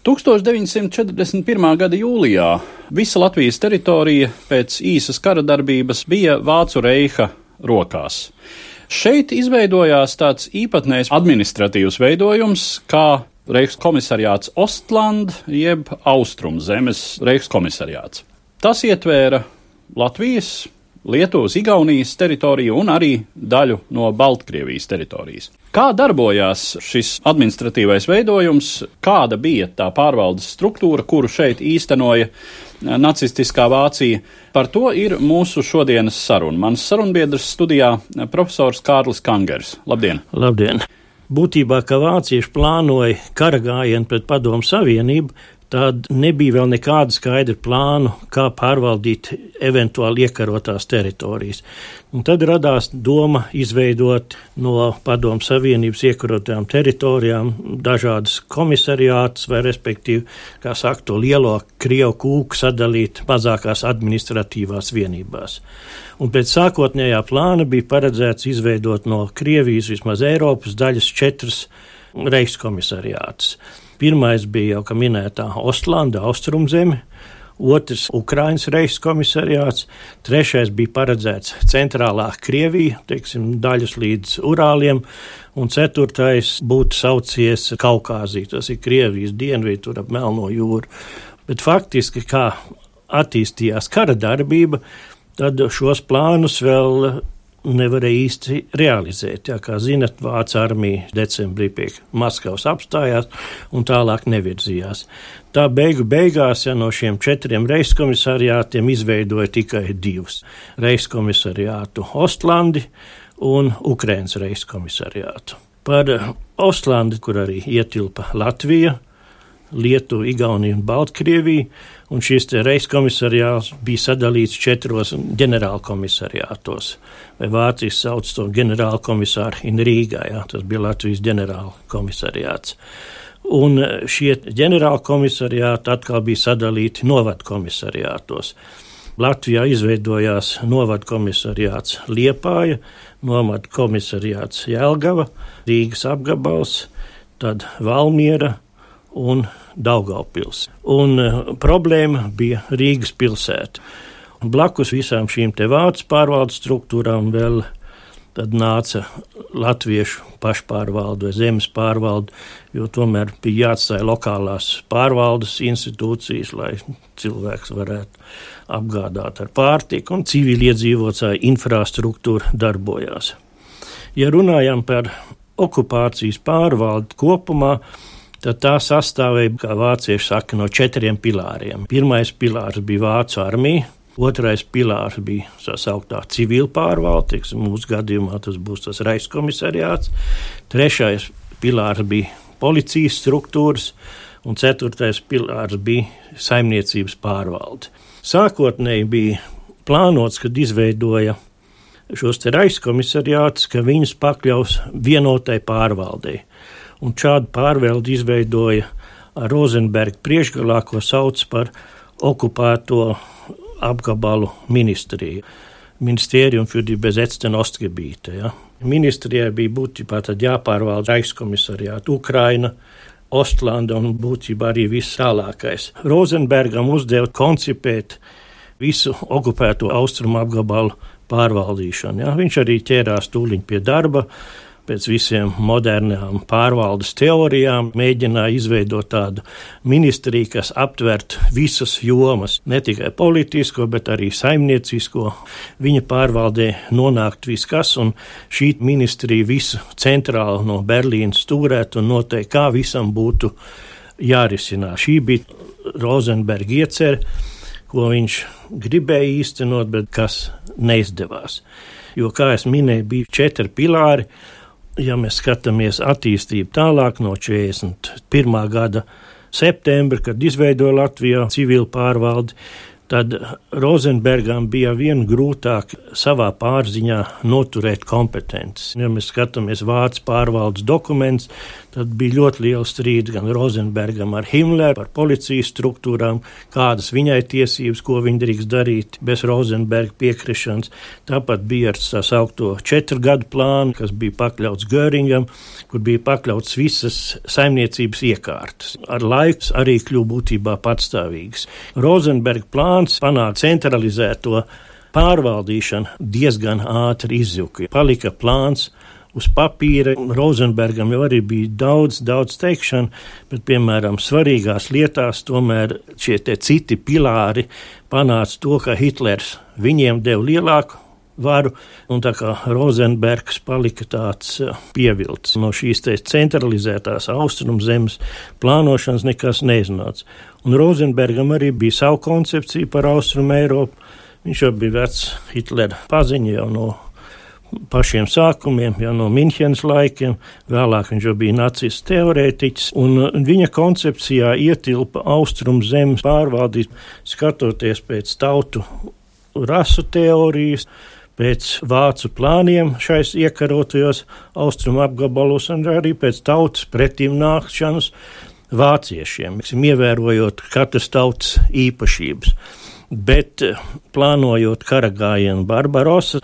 1941. gada jūlijā visa Latvijas teritorija pēc īsas kara darbības bija Vācu reiha rokās. Šeit izveidojās tāds īpatnējs administratīvs veidojums, kā Reichskomisariāts Ostland jeb Austrumzemes Reichskomisariāts. Tas ietvēra Latvijas, Lietuvas, Igaunijas teritoriju un arī daļu no Baltkrievijas teritorijas. Kā darbojās šis administratīvais veidojums, kāda bija tā pārvaldes struktūra, kuru šeit īstenoja eh, nacistiskā Vācija? Par to ir mūsu šodienas saruna. Mans sarunbiedrs studijā eh, profesors Kārlis Kangers. Labdien! Labdien! Būtībā, ka vācieši plānoja kara gājienu pret Padomu Savienību, tad nebija vēl nekāda skaidra plāna, kā pārvaldīt eventuāli iekarotās teritorijas. Un tad radās doma izveidot no Padomu Savienības iekarotām teritorijām dažādas komisariātus, vai respektīvi, kā saka, to lielo Krievu kūku sadalīt mazākās administratīvās vienībās. Un pēc sākotnējā plāna bija paredzēts izveidot no Krievijas vismaz Eiropas daļas četras reichskomisariātus. Pirmais bija jau, minētā, Ostlanda, Austrumzeme, otrs - Ukraiņas reizes komisariāts, trešais bija paredzēts centrālā Krievija, teiksim, daļas līdz Urāliem, un ceturtais būtu saucies Kaukāzija, tas ir Krievijas dienvidu, tur ap Melno jūru. Bet faktiski, kā attīstījās kara darbība, tad šos plānus vēl nevarēja īsti realizēt. Jā, kā zinat, Vācu armija decembrī pie Maskavas apstājās un tālāk nevirzījās. Tā beigu beigās ja, no šiem četriem reiskomisariātiem izveidoja tikai divus - reiskomisariātu Ostlandi un Ukrainas reiskomisariātu. Par Ostlandi, kur arī ietilpa Latvija, Lietuva, Igaunija un Baltkrievija, un šis reiskomisariāts bija sadalīts četros ģenerālkomisariātos. Vai Vācijas sauc to ģenerālkomisāru in Rīgā, jā, tas bija Latvijas ģenerālkomisariāts. Un šie ģenerālkomisariāti atkal bija sadalīti novadkomisariātos. Latvijā izveidojās novadkomisariāts Liepāja, novadkomisariāts Jelgava, Rīgas apgabals, tad Valmiera, un Daugaupils. Un uh, problēma bija Rīgas pilsēta. Blakus visām šīm te vācu pārvaldes struktūrām vēl tad nāca latviešu pašpārvalde vai zemes pārvalde, jo tomēr bija jāatstāja lokālās pārvaldes institūcijas, lai cilvēks varētu apgādāt ar pārtiku, un civiliedzīvotāju infrastruktūra darbojās. Ja runājam par okupācijas pārvaldi kopumā, tad tā sastāvēja, kā vācieši saka, no četriem pilāriem. Pirmais pilārs bija Vācu armija. Otrais pilārs bija tā sauktā civila pārvalde, mūsu gadījumā tas būs tas reiskomisariāts. Trešais pilārs bija policijas struktūras, un ceturtais pilārs bija saimniecības pārvalde. Sākotnēji bija plānots, kad izveidoja šos reiskomisariātus, ka viņus pakļaus vienotai pārvaldei un šādu pārvaldi izveidoja Rozenberga priekšgalā, ko sauc par okupēto apgabalu ministriju. Ministerium für die besetzten Ostgebiete. Ja. Ministrijai bija būtībā jāpārvalda Reichskomisariāta Ukraina, Ostlanda un būtībā arī viss tālākais. Rozenbergam uzdeva koncipēt visu okupēto austrumu apgabalu pārvaldīšanu. Ja. Viņš arī ķērās tūliņ pie darba, pēc visiem modernām pārvaldes teorijām mēģināja izveidot tādu ministriju, kas aptvert visas jomas, ne tikai politisko, bet arī saimniecisko. Viņa pārvaldē nonākt viskas, un šī ministrija visu centrāli no Berlīnas stūrēt un noteikt, kā visam būtu jārisinās. Šī bija Rozenberga iecerē, ko viņš gribēja īstenot, bet kas neizdevās. Jo, kā jau minēju, bija četri pilāri. Ja mēs skatāmies attīstību tālāk no 41. gada septembra, kad izveidoja Latvijā civilu pārvaldi, tad Rozenbergam bija vien grūtāk savā pārziņā noturēt kompetences. Ja mēs skatāmies vācu pārvaldes dokumentus, tad bija ļoti liela strīda gan Rozenbergam ar Himleru par policijas struktūrām, kādas viņai tiesības, ko viņa drīkst darīt bez Rozenberga piekrišanas. Tāpat bija ar tā saukto četru gadu plānu, kas bija pakļauts Göringam, kur bija pakļauts visas saimniecības iekārtas. Ar laiku arī kļuva būtībā patstāvīgas. Rozenberga plāns plāns panākt centralizēto pārvaldīšanu diezgan ātri izjuka. Palika plāns uz papīra. Rozenbergam jau arī bija daudz, daudz teikšanu, bet, piemēram, svarīgās lietās tomēr šie citi pilāri panāca to, ka Hitlers viņiem deva lielāku varu, un tā kā Rozenbergs palika tāds eh, pievilcis no šīs centralizētās austrumzemes plānošanas nekas neiznāca. Un Rozenbergam arī bija savu koncepciju par Austrumu Eiropu. Viņš jau bija vecs Hitlera paziņa jau no pašiem sākumiem, jau no Minhenes laikiem. Vēlāk viņš jau bija nacists teorētiķis, un viņa koncepcijā ietilpa austrumu zemes pārvaldīt, skatoties pēc tautu rasu teorijas, pēc vācu plāniem šais iekarotajos austrumu apgabalos, un arī pēc tautas pretim nākšanas vāciešiem, ievērojot katras tautas īpašības. Bet eh, plānojot kara gājienu Barbarosa,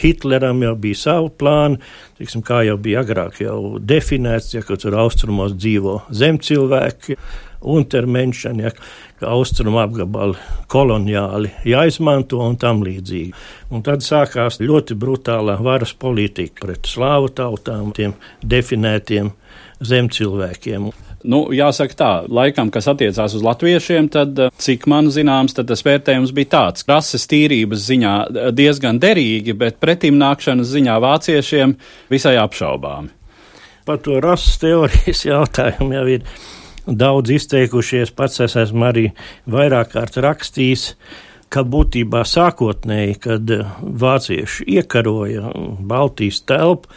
Hitleram jau bija savi plāni, tiksim, kā jau bija agrāk jau definēts, ja tur austrumos dzīvo zemcilvēki, untermenšani, ja, ka austrumu apgabali koloniāli jāizmanto un tam līdzīgi. Un tad sākās ļoti brutālā varas politika pret slāvu tautām, tiem definētiem zemcilvēkiem. Nu, jāsaka tā, laikam, kas attiecās uz latviešiem, tad, eh, cik man zināms, tad tas vērtējums bija tāds, rases tīrības ziņā eh, diezgan derīgi, bet pretim nākšanas ziņā vāciešiem visai apšaubāmi. Par to rases teorijas jautājumu jau ir daudz izteikušies, pats es esmu arī vairāk kārt rakstījis ka būtībā sākotnēji, kad vācieši iekaroja Baltijas telpu,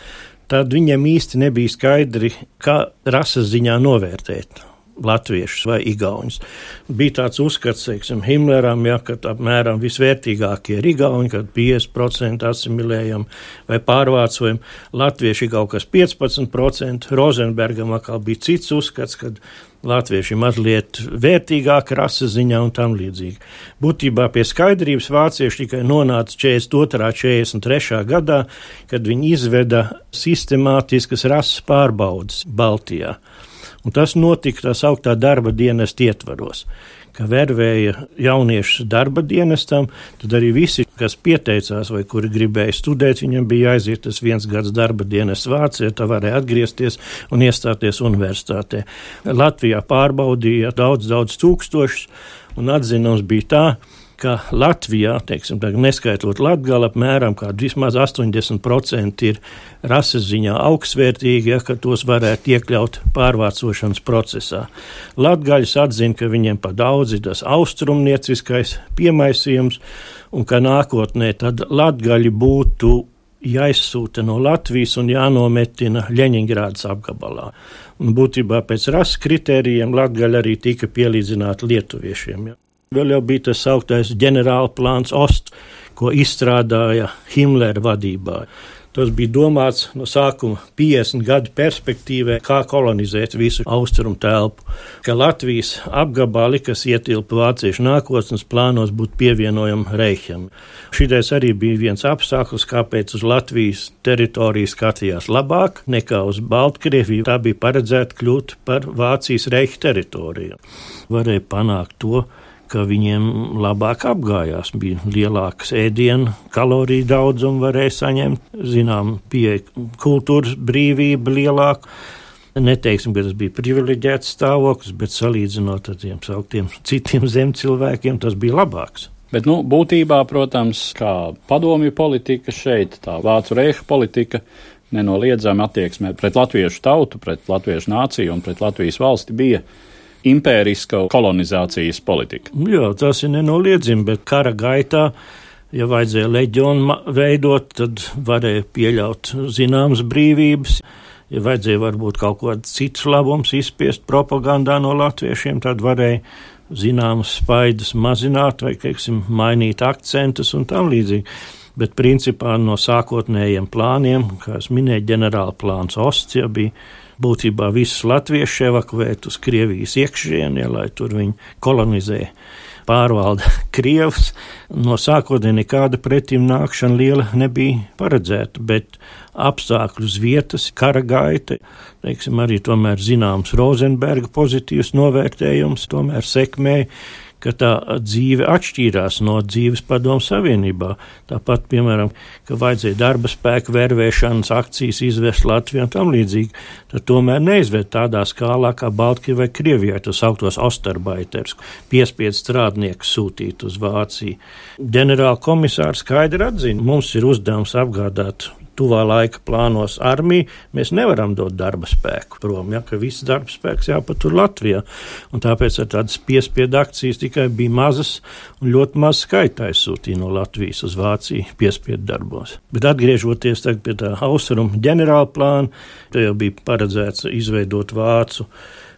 tad viņiem īsti nebija skaidri, kā rases ziņā novērtēt. Latviešus vai Igaunus. Bija tāds uzskats, teiksim, Himleram, ja, ka apmēram visvērtīgākie ir Igauni, kad 50% asimilējam vai pārvācojam, Latvieši kaut kas 15%, Rozenbergam atkal bija cits uzskats, kad latvieši mazliet vērtīgāka rases ziņā un tam līdzīgi. Būtībā pie skaidrības vācieši tikai nonāca 42. 43. gadā, kad viņi izveda sistemātiskas rases pārbaudas Baltijā. Un tas notika tā sauktā darba dienas ietvaros ka vervēja jauniešus darba dienestam, tad arī visi, kas pieteicās vai kuri gribēja studēt, viņam bija jāiziet tas viens gads darba dienas Vācijā, tā varēja atgriezties un iestāties universitātē. Latvijā pārbaudīja daudz, daudz tūkstošus, un atzinums bija tā, ka Latvijā, teiksim, neskaitot Latgali, apmēram vismaz 80% ir rases ziņā augstsvērtīgi, ja, ka tos varētu iekļaut pārvācošanas procesā. Latgaļus atzina, ka viņiem pa daudz ir tas austrumnieciskais piemaisījums, un ka nākotnē tad latgaļi būtu jāizsūta no Latvijas un jānometina Ļeņingrādas apgabalā. Un būtībā pēc rases kritērijiem Latgaļi arī tika pielīdzināti lietuviešiem. Ja. Vēl jau bija tas sauktais ģenerāla plāns Ost, ko izstrādāja Himlera vadībā. Tas bija domāts no sākuma 50 gadu perspektīvē, kā kolonizēt visu austrumu telpu, ka Latvijas apgabali, kas ietilpa vāciešu nākotnes plānos, būtu pievienojami Reiham. Šitais arī bija viens apstākļus, kāpēc uz Latvijas teritoriju skatījās labāk nekā uz Baltkrieviju. Tā bija paredzēta kļūt par Vācijas Reicha teritoriju. Varēja panākt to, ka viņiem labāk apgājās. Bija lielāks ēdienu kaloriju daudzums, varēja saņemt, zinām, pieeja kultūras brīvība lielāka. Neteiksim, ka tas bija privileģēts stāvoklis, bet salīdzinot ar tiem sauktiem citiem zemcilvēkiem, tas bija labāks. Bet, nu, būtībā, protams, kā padomju politika šeit, tā vācu reiha politika, nenoliedzami attieksme pret latviešu tautu, pret latviešu nāciju un pret Latvijas valsti bija impēriska kolonizācijas politika. Jā, tas ir nenoliedzami, bet kara gaitā, ja vajadzēja leģionu veidot, tad varēja pieļaut zināmas brīvības. Ja vajadzēja varbūt kaut ko citus labumus izspiest propagandā no latviešiem, tad varēja zināmas spaidas mazināt vai, teiksim, mainīt akcentus un tam līdzīgi. Bet principā no sākotnējiem plāniem, kā es minēju, ģenerāla plāns Osts jau bija būtībā visus latviešus evakuēt uz Krievijas iekšieni, ja, lai tur viņi kolonizē pārvalda Krievs. No sākotnē nekāda pretim nākšana liela nebija paredzēta, bet apstākļu uz vietas, kara gaita, teiksim, arī tomēr zināms Rozenberga pozitīvs novērtējums tomēr sekmēja ka tā dzīve atšķīrās no dzīves padomu savienībā. Tāpat, piemēram, ka vajadzēja darba spēku vērvēšanas akcijas izvest Latvijā un tam līdzīgi, tad tomēr neizved tādā skālā kā Baltkrievijai vai Krievijai, tas augtos Osterbaiters, piespiedu strādnieku sūtīt uz Vāciju. Ģenerāla komisārs skaidri atzina, mums ir uzdevums apgādāt tuvā laika plānos armiju, mēs nevaram dot darba spēku prom, ja, ka viss darba spēks jāpatur Latvijā. Un tāpēc ar tādas piespiedu akcijas tikai bija mazas un ļoti maz skaitā aizsūtīja no Latvijas uz Vāciju piespiedu darbos. Bet atgriežoties pie tā austrumu ģenerāla plāna, te jau bija paredzēts izveidot vācu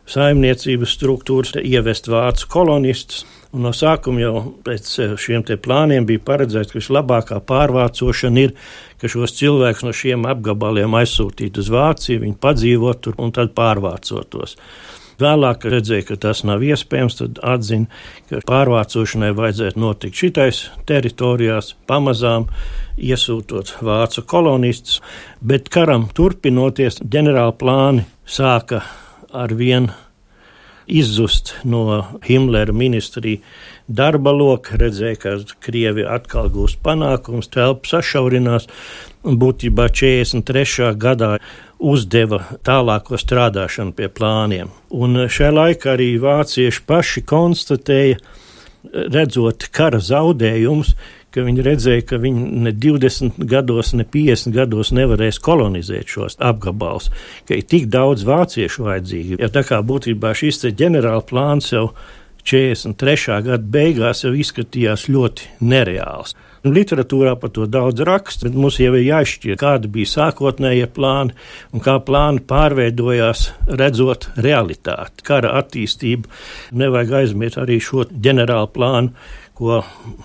saimniecības struktūras, ievest vācu kolonistus. Un no sākuma jau pēc eh, šiem plāniem bija paredzēts, ka vislabākā pārvācošana ir, ka šos cilvēkus no šiem apgabaliem aizsūtīt uz Vāciju, viņi padzīvot tur un tad pārvācotos. Vēlāk redzēja, ka tas nav iespējams, tad atzina, ka pārvācošanai vajadzētu notikt šitais teritorijās, pamazām iesūtot vācu kolonistus, bet karam turpinoties, ģenerāla plāni sāka ar vienu izzust no Himlera ministrija darba loka, redzēja, ka Krievi atkal gūst panākums, telpa sašaurinās, būtībā 43. gadā uzdeva tālāko strādāšanu pie plāniem. Un šajā laikā arī vācieši paši konstatēja, redzot kara zaudējumus, ka viņi redzēja, ka viņi ne 20 gados, ne 50 gados nevarēs kolonizēt šos apgabalus, ka ir tik daudz vāciešu vajadzīgi. Ja tā kā būtībā šis ģenerāla plāns jau 43. gada beigās jau izskatījās ļoti nereāls. Nu, literatūrā par to daudz raksta, bet mums jau ir jāšķir, kāda bija sākotnējie plāni un kā plāni pārveidojās, redzot realitāti, kara attīstību. Nevajag aizmirst arī šo ģenerālu plānu ko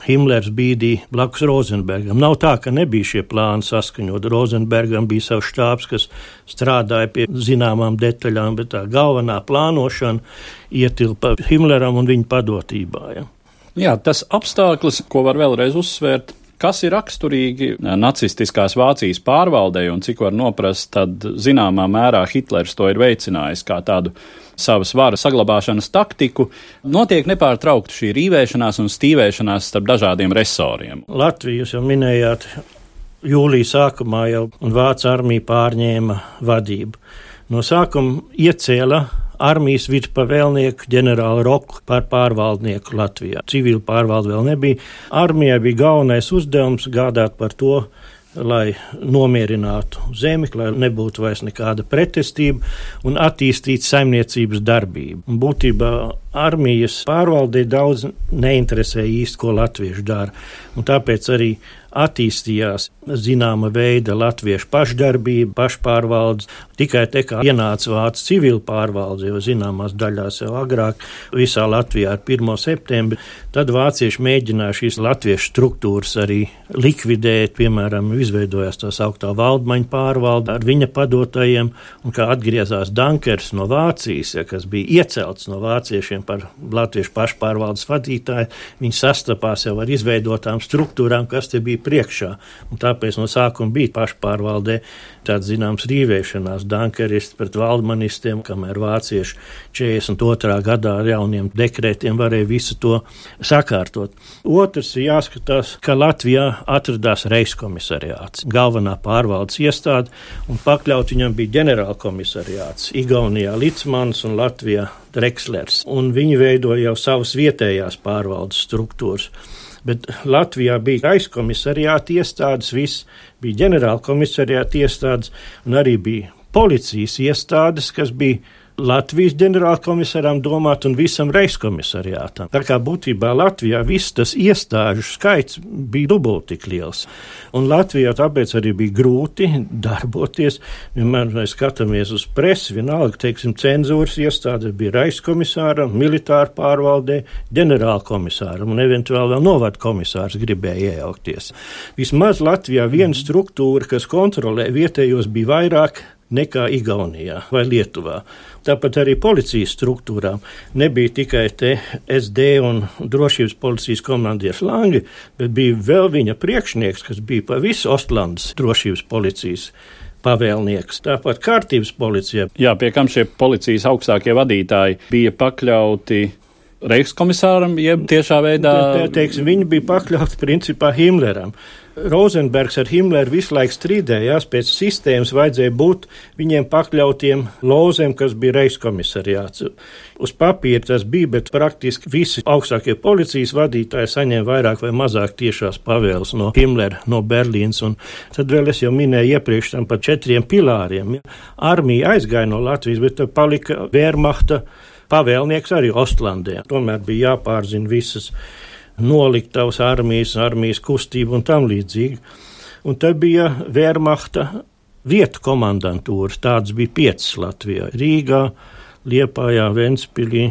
Himlers bīdīja blakus Rozenbergam. Nav tā, ka nebija šie plāni saskaņot. Rozenbergam bija savs štābs, kas strādāja pie zināmām detaļām, bet tā galvenā plānošana ietilpa Himleram un viņa padotībā. Ja. Jā, tas apstākļus, ko var vēlreiz uzsvērt, kas ir raksturīgi nacistiskās Vācijas pārvaldei un cik var noprast, tad zināmā mērā Hitlers to ir veicinājis kā tādu savas varas saglabāšanas taktiku, notiek nepārtraukti šī rīvēšanās un stīvēšanās starp dažādiem resoriem. Latviju jūs jau minējāt, jūlija sākumā jau Vācu armija pārņēma vadību. No sākuma iecēla armijas virspavēlnieku ģenerāli Roku par pārvaldnieku Latvijā. Civila pārvalde vēl nebija. Armijai bija galvenais uzdevums gādāt par to, lai nomierinātu zemi, lai nebūtu vairs nekāda pretestība un attīstītu saimniecības darbību. Un būtībā armijas pārvaldē daudz neinteresēja īsti, ko latvieši dara, un tāpēc arī attīstījās zināma veida latviešu pašdarbība, pašpārvaldes. Tikai te kā ienāca vācu civila pārvalde, jau zināmās daļās jau agrāk, visā Latvijā ar 1. septembri, tad vācieši mēģināja šīs latviešu struktūras arī likvidēt, piemēram, izveidojās tā sauktā valdmaņa pārvalde ar viņa padotajiem, un kā atgriezās Dankers no Vācijas, ja, kas bija iecelts no vāciešiem, par latviešu pašpārvaldes vadītāju, viņi sastapās jau ar izveidotām struktūrām, kas te bija priekšā. Un tāpēc no sākuma bija pašpārvaldē tāds zināms rīvēšanās, dankeristi pret valdmanistiem, kamēr vācieši 42. gadā ar jauniem dekrētiem varēja visu to sakārtot. Otrs ir jāskatās, ka Latvijā atradās reiskomisariāts, galvenā pārvaldes iestāde, un pakļaut viņam bija ģenerālkomisariāts Igaunijā Licmans un Latvijā Drexlers, un viņi veidoja jau savas vietējās pārvaldes struktūras. Bet Latvijā bija aizkomisariāta iestādes, viss bija ģenerālkomisariāta iestādes, un arī bija policijas iestādes, kas bija Latvijas ģenerālkomisaram domāt un visam reiskomisariātam. Tā kā būtībā Latvijā viss tas iestāžu skaits bija dubult tik liels. Un Latvijā tāpēc arī bija grūti darboties. Vienmēr mēs skatāmies uz presi, vienalga, teiksim, cenzūras iestāde bija reiskomisāram, militāra pārvaldē, ģenerālkomisāram un eventuāli vēl novada komisārs gribēja iejaukties. Vismaz Latvijā viena struktūra, kas kontrolē vietējos, bija vairāk nekā Igaunijā vai Lietuvā. Tāpat arī policijas struktūrām nebija tikai SD un drošības policijas komandieris Langi, bet bija vēl viņa priekšnieks, kas bija pa visu Ostlandes drošības policijas pavēlnieks. Tāpat kārtības policija. Jā, pie kam šie policijas augstākie vadītāji bija pakļauti Reichskomisāram, jeb tiešā veidā. Te, te, teiksim, viņi bija pakļauti principā Himleram. Rozenbergs ar Himleru visu laiku strīdējās, pēc sistēmas vajadzēja būt viņiem pakļautiem lozēm, kas bija reiskomisariāts. Uz papīra tas bija, bet praktiski visi augstākie policijas vadītāji saņēma vairāk vai mazāk tiešās pavēles no Himlera, no Berlīnas, un tad vēl es jau minēju iepriekš tam par četriem pilāriem. Armija aizgāja no Latvijas, bet palika Wehrmachta pavēlnieks arī Ostlandē. Tomēr bija jāpārzina visas noliktavas armijas, armijas kustība un tam līdzīgi. Un te bija Wehrmachta vietu komandantūras, tādas bija piecas Latvijā - Rīgā, Liepājā, Ventspilī,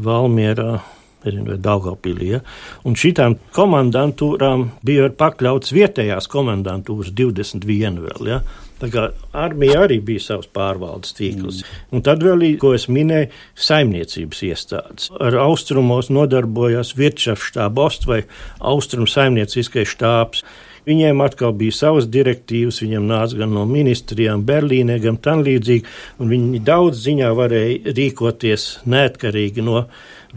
Valmierā, vai Daugavpilī. Ja? Un šitām komandantūrām bija pakļauts vietējās komandantūras 21 vēl. Ja? Tā kā armija arī bija savs pārvaldes tīkls. Mm. Un tad vēl, ko es minēju, saimniecības iestādes. Ar austrumos nodarbojās Virtšafštābost vai Austrum saimnieciskais štābs. Viņiem atkal bija savas direktīvas, viņiem nāca gan no ministrijām, Berlīnē, gan tam līdzīgi, un viņi daudz ziņā varēja rīkoties neatkarīgi no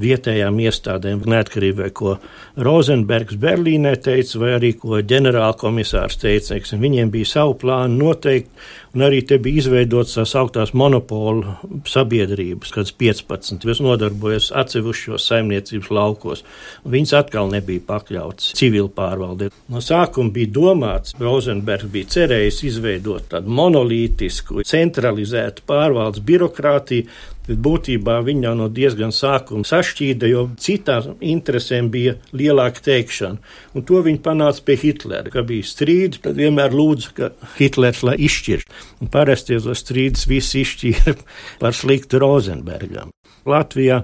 vietējām iestādēm, neatkarīgi vai ko Rozenbergs Berlīnē teica, vai arī ko ģenerālkomisārs teica. Neksim, viņiem bija savu plānu noteikti, un arī te bija izveidots tās augtās monopolu sabiedrības, kāds 15, kas nodarbojas atsevišķos saimniecības laukos. Viņas atkal nebija pakļauts civilu pārvaldē. No sākuma bija domāts, Rozenbergs bija cerējis izveidot tādu monolītisku, centralizētu pārvaldes birokrātiju, Bet būtībā viņi jau no diezgan sākuma sašķīda, jo citām interesēm bija lielāka teikšana. Un to viņi panāca pie Hitlera. Kad bija strīdi, tad vienmēr lūdza, ka Hitlers lai izšķir. Un parasti tos strīdus visi izšķīra par sliktu Rozenbergam. Latvijā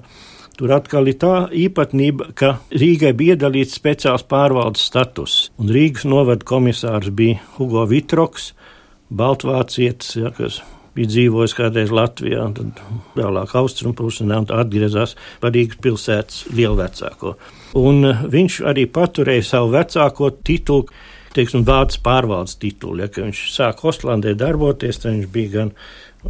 Tur atkal ir tā īpatnība, ka Rīgai bija iedalīts speciāls pārvaldes status, un Rīgas novada komisārs bija Hugo Vitroks, Baltvācietis, ja, kas bija dzīvojis kādreiz Latvijā, un tad vēlāk austrumpusē, un atgriezās par Rīgas pilsētas lielvecāko. Un eh, viņš arī paturēja savu vecāko titulu, teiksim, vārds pārvaldes titulu. Ja, viņš sāka Ostlandē darboties, tad viņš bija gan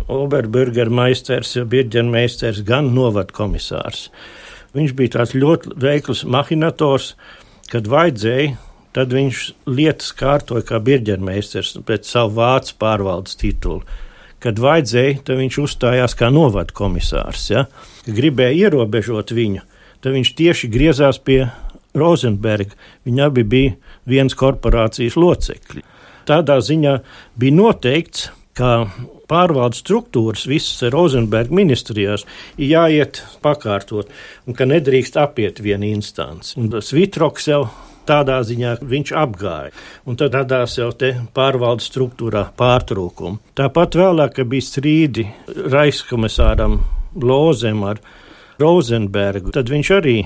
Oberburgermeisters, Birģermeisters, gan novada komisārs. Viņš bija tāds ļoti veikls mahinators, kad vajadzēja tad viņš lietas kārtoja kā birģermeistars pēc savu vācu pārvaldes titulu kad vajadzēja, tad viņš uzstājās kā novada komisārs. Ja? Gribēja ierobežot viņu, tad viņš tieši griezās pie Rozenberga. Viņi abi bija vienas korporācijas locekļi. Tādā ziņā bija noteikts, ka pārvaldes struktūras visas Rozenberga ministrijās ir jāiet pakārtot un ka nedrīkst apiet vienu instanci. Un tas Vitroks jau tādā ziņā viņš apgāja. Un tad radās jau te pārvaldes struktūrā pārtrūkumi. Tāpat vēlāk bija strīdi Raiskomisāram Lozem ar Rozenbergu. Tad viņš arī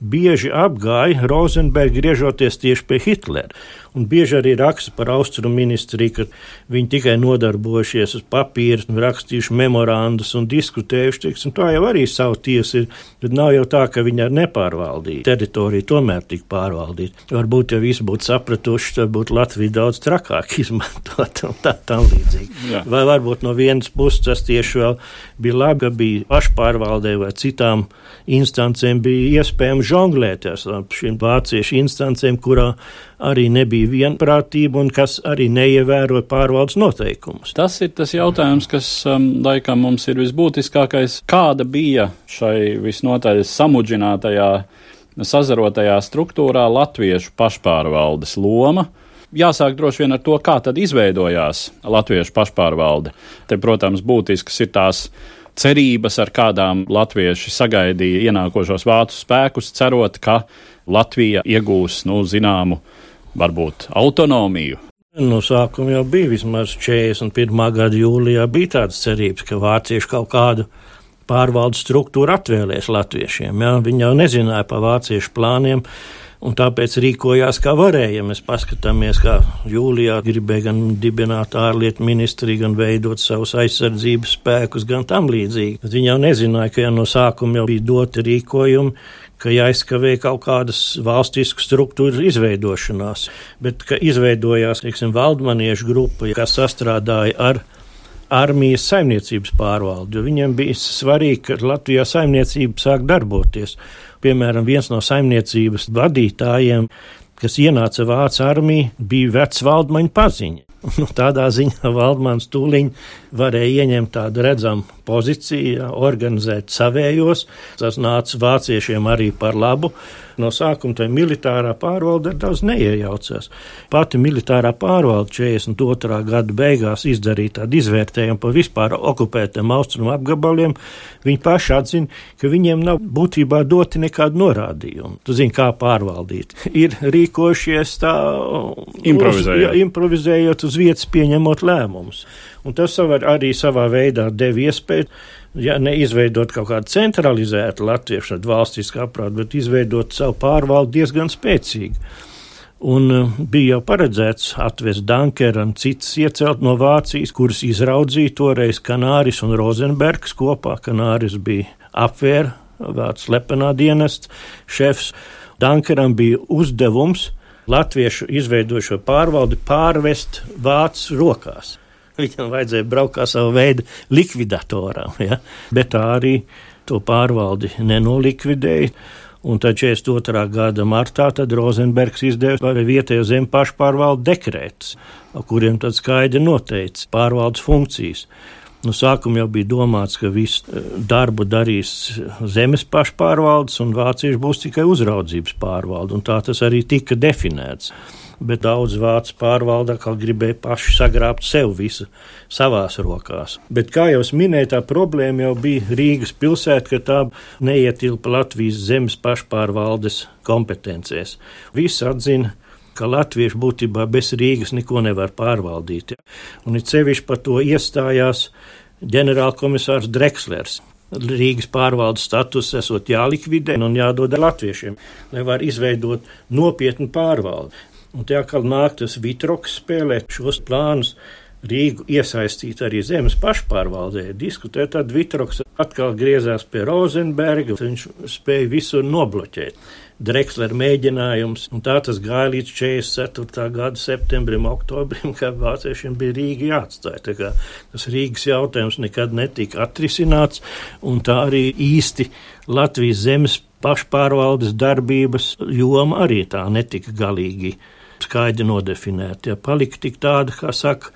bieži apgāja Rozenbergu griežoties tieši pie Hitlera. Un bieži arī raksta par austrumu ministriju, ka viņi tikai nodarbojušies uz papīra, rakstījuši memorandus un diskutējuši. Teiksim, tā jau arī savu tiesu ir. Bet nav jau tā, ka viņi ar nepārvaldītu teritoriju tomēr tik pārvaldīt. Varbūt, ja visi būtu sapratuši, tad būtu Latvija daudz trakāk izmantot un tā tam līdzīgi. Jā. Vai varbūt no vienas puses tas tieši vēl bija labi, ka bija pašpārvaldē vai citām instancēm bija iespējams žonglēt ar šīm vāciešu instancēm, kurā arī nebija vienprātība un kas arī neievēroja pārvaldes noteikumus. Tas ir tas jautājums, kas um, laikam mums ir visbūtiskākais. Kāda bija šai visnotaļ samudžinātajā, sazarotajā struktūrā latviešu pašpārvaldes loma? Jāsāk droši vien ar to, kā tad izveidojās latviešu pašpārvalde. Te, protams, būtisks ir tās cerības, ar kādām latvieši sagaidīja ienākošos vācu spēkus, cerot, ka Latvija iegūs, nu, zināmu varbūt autonomiju? No sākuma jau bija vismaz 41. gada jūlijā bija tādas cerības, ka vācieši kaut kādu pārvaldes struktūru atvēlēs latviešiem. Ja? Viņi jau nezināja par vāciešu plāniem. Un tāpēc rīkojās, kā varēja. Ja mēs paskatāmies, kā jūlijā gribēja gan dibināt ārlietu ministriju, gan veidot savus aizsardzības spēkus, gan tam līdzīgi. Bet viņi jau nezināja, ka jau no sākuma jau bija doti rīkojumi, ka jāizskavē kaut kādas valstisku struktūru izveidošanās, bet ka izveidojās, teiksim, valdmaniešu grupa, kas sastrādāja ar armijas saimniecības pārvaldi, jo viņiem bija svarīgi, ka Latvijā saimniecība sāk darboties. Piemēram, viens no saimniecības vadītājiem, kas ienāca Vācu armijā, bija vecs valdmaņa paziņa. Nu, tādā ziņā Valdmans tūliņ varēja ieņemt tādu redzamu pozīciju, organizēt savējos. Tas nāca vāciešiem arī par labu. No sākuma tā militārā pārvalde daudz neiejaucās. Pati militārā pārvalde 42. gada beigās izdarīja tādu izvērtējumu par vispār okupētiem austrumu apgabaliem. Viņi paši atzina, ka viņiem nav būtībā doti nekādu norādījumu. Tu zini, kā pārvaldīt. Ir rīkojušies tā, improvizējot, uz, ja, improvizējot uz vietas, pieņemot lēmumus. Un tas arī savā veidā deva iespēju ja neizveidot kaut kādu centralizētu latviešu valstisku aprātu, bet izveidot savu pārvaldu diezgan spēcīgi. Un uh, bija jau paredzēts atvest Dankeru un citas iecelt no Vācijas, kuras izraudzīja toreiz Kanāris un Rozenbergs kopā. Kanāris bija apvēra vācu slepenā dienesta šefs. Dankeram bija uzdevums latviešu izveidošo pārvaldi pārvest vācu rokās. Viņam vajadzēja braukt kā savu veidu likvidatoram, ja? bet tā arī to pārvaldi nenolikvidēja. Un tad 42. gada martā Rozenbergs izdeva arī vietējo zem pašpārvaldu dekrētus, kuriem tad skaidri noteica pārvaldes funkcijas. Nu, sākumā jau bija domāts, ka visu eh, darbu darīs zemes pašpārvaldes, un vācieši būs tikai uzraudzības pārvalde, un tā tas arī tika definēts bet daudz vācu pārvalda kā gribēja paši sagrābt sev visu savās rokās. Bet, kā jau minēju, tā problēma jau bija Rīgas pilsēta, ka tā neietilpa Latvijas zemes pašpārvaldes kompetencēs. Visi atzina, ka latvieši būtībā bez Rīgas neko nevar pārvaldīt. Un it sevišķi par to iestājās ģenerālkomisārs Drekslers. Rīgas pārvaldes status esot jālikvidē un jādod latviešiem, lai var izveidot nopietnu pārvaldi. Un te atkal nāk tas vitroks spēlēt šos plānus. Rīgu iesaistīt arī zemes pašpārvaldē, diskutēt, tad Vitroks atkal griezās pie Rozenberga, viņš spēja visur nobloķēt. Drexler mēģinājums, un tā tas gāja līdz 44. gada septembrim, oktobrim, kad vāciešiem bija Rīga jāatstāj. Tā kā tas Rīgas jautājums nekad netika atrisināts, un tā arī īsti Latvijas zemes pašpārvaldes darbības joma arī tā netika galīgi skaidri nodefinēti. Ja palika tik tāda, kā saka,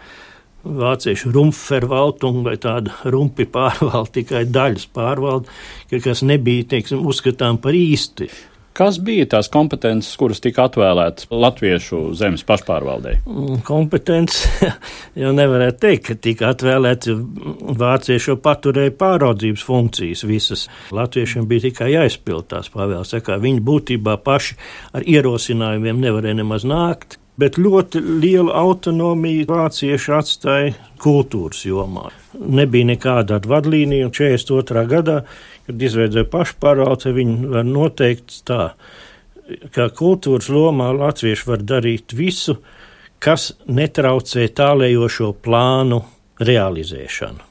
vāciešu rumfervaltung vai tāda rumpi pārvalda, tikai daļas pārvalda, kas nebija, teiksim, uzskatām par īsti. Kas bija tās kompetences, kuras tika atvēlētas latviešu zemes pašpārvaldei? Mm, kompetences jau nevarētu teikt, ka tika atvēlētas. Vācieši jau paturēja pāraudzības funkcijas visas. Latviešiem bija tikai jāizpild tās pavēles. Viņi būtībā paši ar ierosinājumiem nevarēja nemaz nākt bet ļoti lielu autonomiju vācieši atstāja kultūras jomā. Nebija nekāda vadlīnija, un 42. gadā, kad izveidoja pašpārvalde, viņi var noteikt tā. ka kultūras lomā latvieši var darīt visu, kas netraucē tālējošo plānu realizēšanu.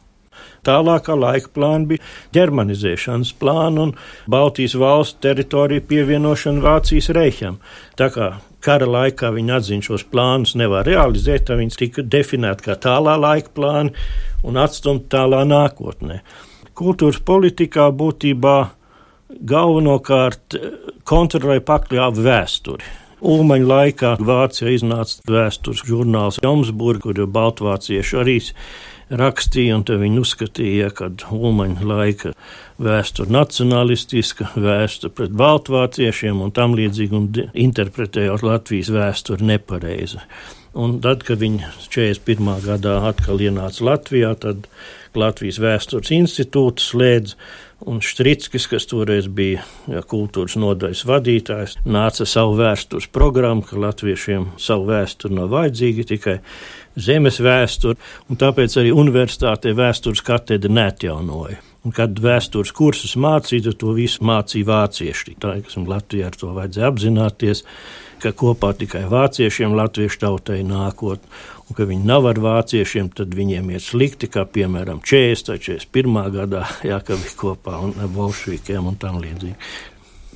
Tālākā laika plāna bija ģermanizēšanas plāna un Baltijas valstu teritoriju pievienošana Vācijas reiham. Tā kā kara laikā viņi atzina šos plānus nevar realizēt, tad viņi tika definēti kā tālā laika plāni un atstumti tālā nākotnē. Kultūras politikā būtībā galvenokārt kontrolēja pakļāvu vēsturi. Ulmaņa laikā Vācijā iznāca vēstures žurnāls Jomsburg, kur baltvācieši arī rakstīja, un viņi uzskatīja, ka Ulmaņa laika vēsture nacionalistiska, vēsture pret baltvāciešiem un tam līdzīgi, un interpretējot Latvijas vēsturi nepareizi. Un tad, kad viņi 41. gadā atkal ienāca Latvijā, tad Latvijas vēstures institūts slēdz, un Štrickis, kas toreiz bija ja, kultūras nodaļas vadītājs, nāca savu vēstures programmu, ka latviešiem savu vēsturi nav vajadzīga tikai zemes vēsture, un tāpēc arī universitātē vēstures katedra neatjaunoja. Un kad vēstures kursus mācīja, to visu mācīja vācieši. Tā ir Latvijā ar to vajadzēja apzināties, ka kopā tikai vāciešiem latviešu tautai nākot, un ka viņi nav ar vāciešiem, tad viņiem ir slikti, kā piemēram 40. 41. gadā, jā, ka bija kopā un bolševikiem un tam līdzīgi.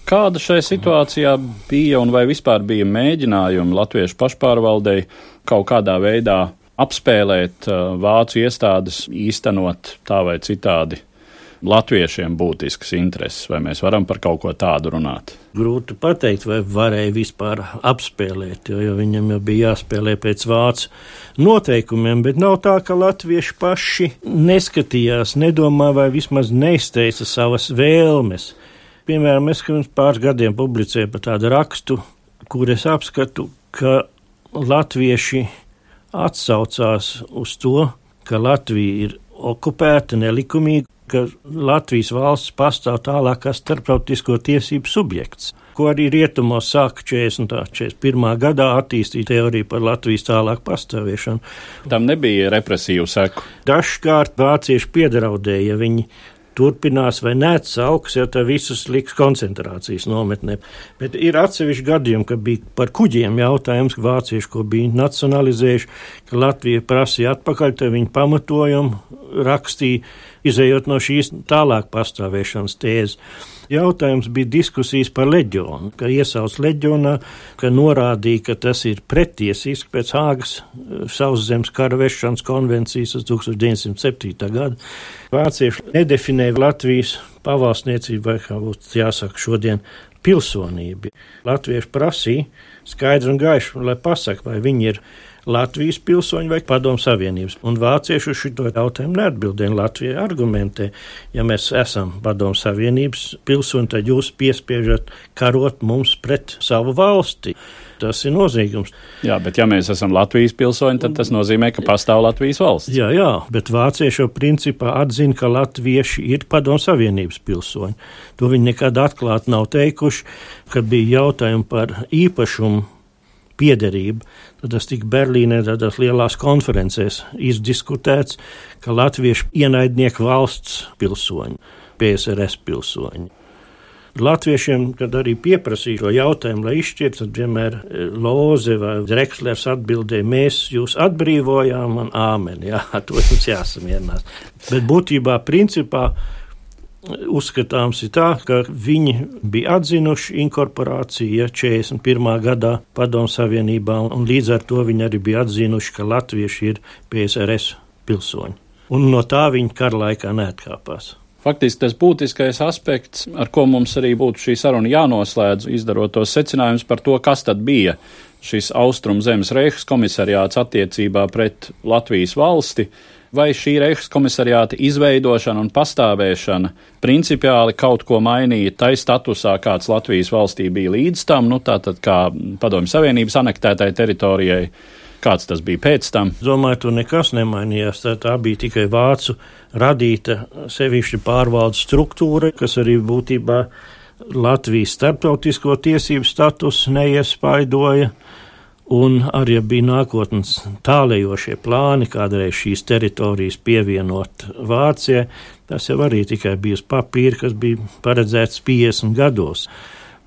Kāda šai situācijā bija un vai vispār bija mēģinājumi latviešu pašpārvaldei kaut kādā veidā apspēlēt uh, vācu iestādes, īstenot tā vai citādi latviešiem būtiskas intereses, vai mēs varam par kaut ko tādu runāt? Grūti pateikt, vai varēja vispār apspēlēt, jo, jo viņam jau bija jāspēlē pēc vācu noteikumiem, bet nav tā, ka latvieši paši neskatījās, nedomā vai vismaz neizteica savas vēlmes. Piemēram, es pirms pāris gadiem publicēju par tādu rakstu, kur es apskatu, ka latvieši atsaucās uz to, ka Latvija ir okupēta nelikumīgi, ka Latvijas valsts pastāv tālāk kā starptautisko tiesību subjekts, ko arī rietumos sāka 40. un 41. gadā attīstīt teoriju par Latvijas tālāk pastāvēšanu. Tam nebija represīvu seku. Dažkārt vācieši piedraudēja, ja viņi turpinās vai neatsauks, ja tā visus liks koncentrācijas nometnē. Bet ir atsevišķi gadījumi, ka bija par kuģiem jautājums, ka vācieši, ko bija nacionalizējuši, ka Latvija prasīja atpakaļ, tad viņi pamatojumu rakstīja, izējot no šīs tālāk pastāvēšanas tēzes. Jautājums bija diskusijas par leģionu, ka iesauc leģionā, ka norādīja, ka tas ir pretiesisks pēc Hāgas eh, sauszemes kara vešanas konvencijas 1907. gada. Vācieši nedefinēja Latvijas pavalsniecību, vai kā būtu jāsaka šodien, pilsonību. Latvieši prasīja skaidri un gaiši, lai pasaka, vai viņi ir Latvijas pilsoņi vai Padomu Savienības. Un vācieši uz šo jautājumu neatbildēja. Latvija argumentē, ja mēs esam Padomu Savienības pilsoņi, tad jūs piespiežat karot mums pret savu valsti. Tas ir noziegums. Jā, bet ja mēs esam Latvijas pilsoņi, tad tas nozīmē, ka pastāv Latvijas valsts. Jā, jā, bet vācieši jau principā atzina, ka latvieši ir padomu savienības pilsoņi. To viņi nekad atklāti nav teikuši, kad bija jautājumi par īpašumu piederību. Tad tas tika Berlīnē tādās lielās konferencēs izdiskutēts, ka latviešu ienaidnieku valsts pilsoņi, PSRS pilsoņi. Latviešiem, kad arī pieprasīja šo jautājumu, lai izšķirtu, tad vienmēr e, Loze vai Rekslers atbildēja, mēs jūs atbrīvojām un āmen, jā, to jums jāsamierinās. Bet būtībā, principā, uzskatāms ir tā, ka viņi bija atzinuši inkorporāciju ja, 41. gadā Padomu Savienībā, un līdz ar to viņi arī bija atzinuši, ka latvieši ir PSRS pilsoņi. Un no tā viņi kara laikā neatkāpās. Faktiski tas būtiskais aspekts, ar ko mums arī būtu šī saruna jānoslēdz, izdarot tos secinājumus par to, kas tad bija šis Austrum zemes reihas komisariāts attiecībā pret Latvijas valsti, vai šī Reihas komisariāta izveidošana un pastāvēšana principiāli kaut ko mainīja tai statusā, kāds Latvijas valstī bija līdz tam, nu tātad kā Padomju Savienības anektētai teritorijai. Kāds tas bija pēc tam? Domāju, tur nekas nemainījās. Tā, tā bija tikai vācu radīta sevišķi pārvaldes struktūra, kas arī būtībā Latvijas starptautisko tiesību status neiespaidoja. Un arī bija nākotnes tālējošie plāni, kādreiz šīs teritorijas pievienot Vācijai. Tas jau arī tikai bija uz papīra, kas bija paredzēts 50 gados.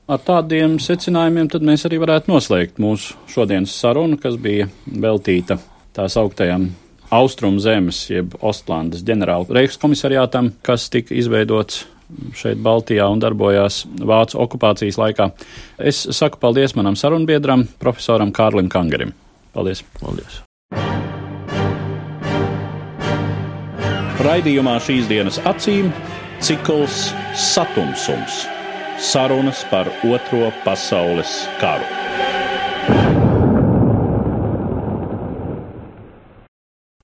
Ar tādiem secinājumiem mēs arī varētu noslēgt mūsu šodienas sarunu, kas bija veltīta tās augtajām Austrum zemes, jeb Ostlandes ģenerāla Reichs komisariātam, kas tika izveidots šeit Baltijā un darbojās Vācu okupācijas laikā. Es saku paldies manam sarunbiedram, profesoram Kārlim Kangarim. Paldies! Paldies! Raidījumā šīs dienas acīm cikls Satumsums - sarunas par Otro pasaules karu.